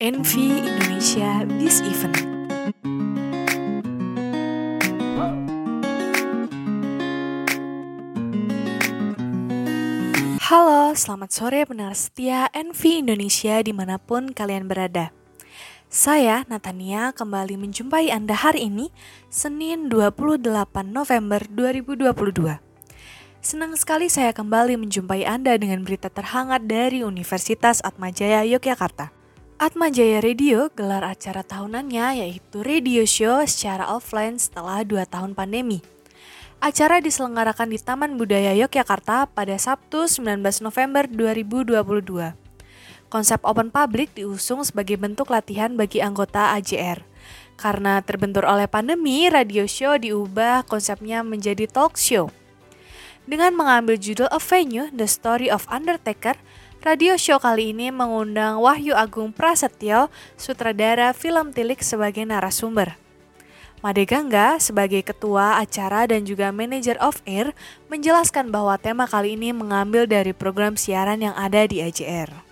NV Indonesia This Event. Halo, selamat sore pendengar setia NV Indonesia di mana pun kalian berada. Saya, Natania, kembali menjumpai Anda hari ini, Senin 28 November 2022. Senang sekali saya kembali menjumpai Anda dengan berita terhangat dari Universitas Atmajaya Yogyakarta. Atmajaya Radio gelar acara tahunannya yaitu radio show secara offline setelah 2 tahun pandemi. Acara diselenggarakan di Taman Budaya Yogyakarta pada Sabtu 19 November 2022. Konsep open public diusung sebagai bentuk latihan bagi anggota AJR. Karena terbentur oleh pandemi, radio show diubah konsepnya menjadi talk show. Dengan mengambil judul A Venue, The Story of Undertaker, Radio show kali ini mengundang Wahyu Agung Prasetyo, sutradara film Tilik sebagai narasumber. Made Gangga sebagai ketua acara dan juga manager of air menjelaskan bahwa tema kali ini mengambil dari program siaran yang ada di AJR.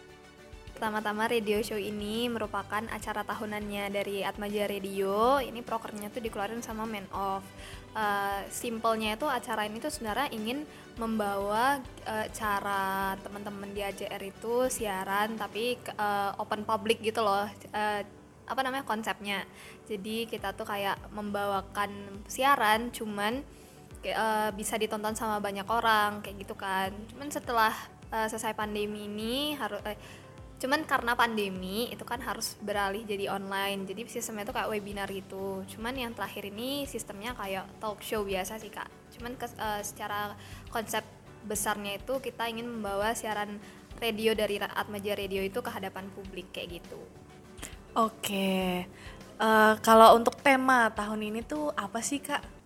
Pertama-tama radio show ini merupakan acara tahunannya dari Atmaja Radio. Ini prokernya tuh dikeluarin sama Man of. Uh, simpelnya itu acara ini tuh sebenarnya ingin membawa uh, cara teman-teman di AJR itu siaran tapi uh, open public gitu loh. Uh, apa namanya konsepnya. Jadi kita tuh kayak membawakan siaran cuman uh, bisa ditonton sama banyak orang kayak gitu kan. Cuman setelah uh, selesai pandemi ini harus uh, cuman karena pandemi itu kan harus beralih jadi online. Jadi sistemnya itu kayak webinar gitu. Cuman yang terakhir ini sistemnya kayak talk show biasa sih kak. Cuman ke, uh, secara konsep besarnya itu kita ingin membawa siaran radio dari Atmaja Radio itu ke hadapan publik kayak gitu. Oke. Uh, kalau untuk tema tahun ini tuh apa sih kak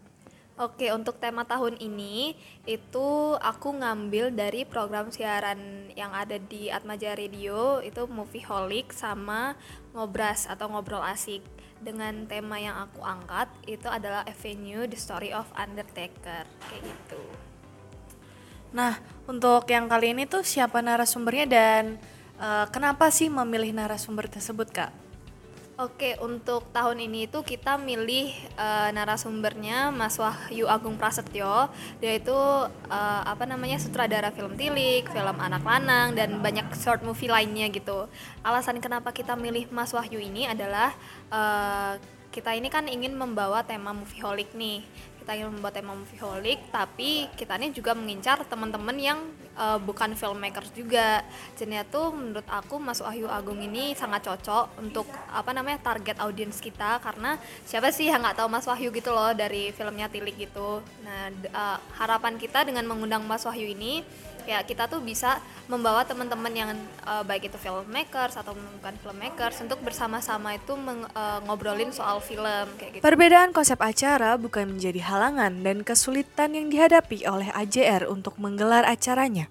Oke, untuk tema tahun ini itu aku ngambil dari program siaran yang ada di Atmaja Radio itu Movie Holic sama Ngobras atau Ngobrol Asik. Dengan tema yang aku angkat itu adalah Avenue The Story of Undertaker kayak gitu. Nah, untuk yang kali ini tuh siapa narasumbernya dan uh, kenapa sih memilih narasumber tersebut, Kak? Oke, untuk tahun ini itu kita milih uh, narasumbernya Mas Wahyu Agung Prasetyo. Dia itu uh, apa namanya sutradara film Tilik, film Anak Lanang dan banyak short movie lainnya gitu. Alasan kenapa kita milih Mas Wahyu ini adalah uh, kita ini kan ingin membawa tema movie holic nih kita ingin membuat tema movieaholic tapi kita ini juga mengincar teman-teman yang uh, bukan filmmakers juga. Jadi tuh menurut aku Mas Wahyu Agung ini sangat cocok untuk apa namanya target audiens kita. Karena siapa sih yang nggak tahu Mas Wahyu gitu loh dari filmnya Tilik gitu. Nah uh, harapan kita dengan mengundang Mas Wahyu ini ya kita tuh bisa membawa teman-teman yang uh, baik itu filmmakers atau bukan filmmakers untuk bersama-sama itu meng, uh, ngobrolin soal film kayak gitu. Perbedaan konsep acara bukan menjadi halangan dan kesulitan yang dihadapi oleh AJR untuk menggelar acaranya.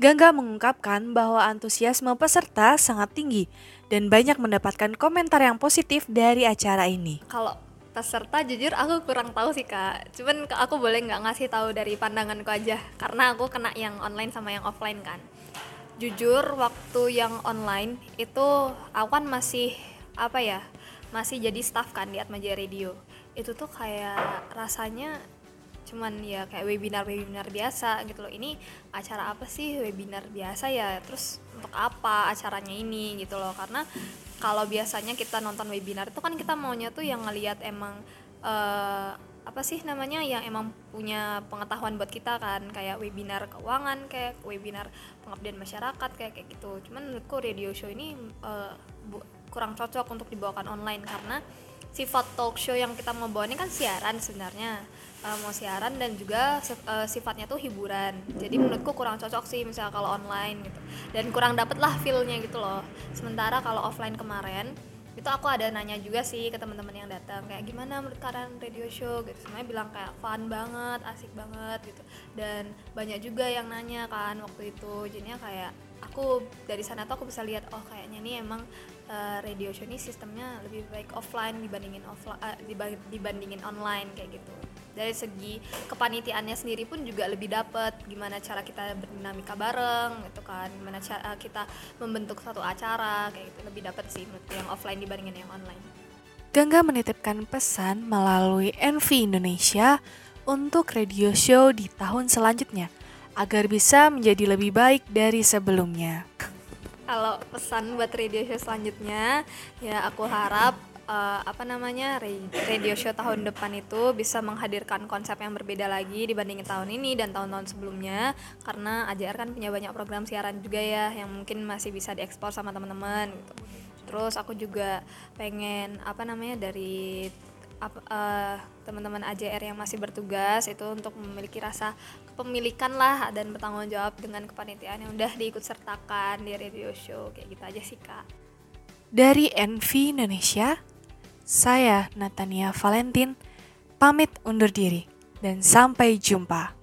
Gangga mengungkapkan bahwa antusiasme peserta sangat tinggi dan banyak mendapatkan komentar yang positif dari acara ini. Kalau peserta jujur aku kurang tahu sih kak. Cuman aku boleh nggak ngasih tahu dari pandanganku aja. Karena aku kena yang online sama yang offline kan. Jujur waktu yang online itu aku kan masih apa ya masih jadi staff kan di Atmaja Radio. Itu tuh kayak rasanya cuman ya kayak webinar webinar biasa gitu loh. Ini acara apa sih? Webinar biasa ya terus untuk apa acaranya ini gitu loh. Karena kalau biasanya kita nonton webinar itu kan kita maunya tuh yang ngelihat emang uh, apa sih namanya yang emang punya pengetahuan buat kita kan. Kayak webinar keuangan kayak webinar pengabdian masyarakat kayak kayak gitu. Cuman menurutku radio show ini uh, kurang cocok untuk dibawakan online karena sifat talk show yang kita mau bawa ini kan siaran sebenarnya. Uh, mau siaran dan juga uh, sifatnya tuh hiburan. Jadi menurutku kurang cocok sih misalnya kalau online gitu. Dan kurang dapet lah feelnya gitu loh. Sementara kalau offline kemarin itu aku ada nanya juga sih ke teman-teman yang datang kayak gimana menurut kalian radio show? Gitu. Semuanya bilang kayak fun banget asik banget gitu. Dan banyak juga yang nanya kan waktu itu. Jadinya kayak aku dari sana tuh aku bisa lihat oh kayaknya nih emang uh, radio show ini sistemnya lebih baik offline dibandingin offline uh, dibandingin online kayak gitu. Dari segi kepanitiaannya sendiri pun juga lebih dapet gimana cara kita berdinamika bareng gitu kan. Gimana cara kita membentuk satu acara kayak gitu. Lebih dapet sih yang offline dibandingin yang online. Gangga menitipkan pesan melalui NV Indonesia untuk radio show di tahun selanjutnya agar bisa menjadi lebih baik dari sebelumnya. Kalau pesan buat radio show selanjutnya, ya aku harap uh, apa namanya radio show tahun depan itu bisa menghadirkan konsep yang berbeda lagi dibandingin tahun ini dan tahun-tahun sebelumnya. Karena AJR kan punya banyak program siaran juga ya yang mungkin masih bisa diekspor sama teman-teman gitu. Terus aku juga pengen apa namanya dari uh, teman-teman AJR yang masih bertugas itu untuk memiliki rasa kepemilikan lah dan bertanggung jawab dengan kepanitiaan yang udah diikut sertakan di radio show kayak gitu aja sih kak. Dari NV Indonesia saya Natania Valentin pamit undur diri dan sampai jumpa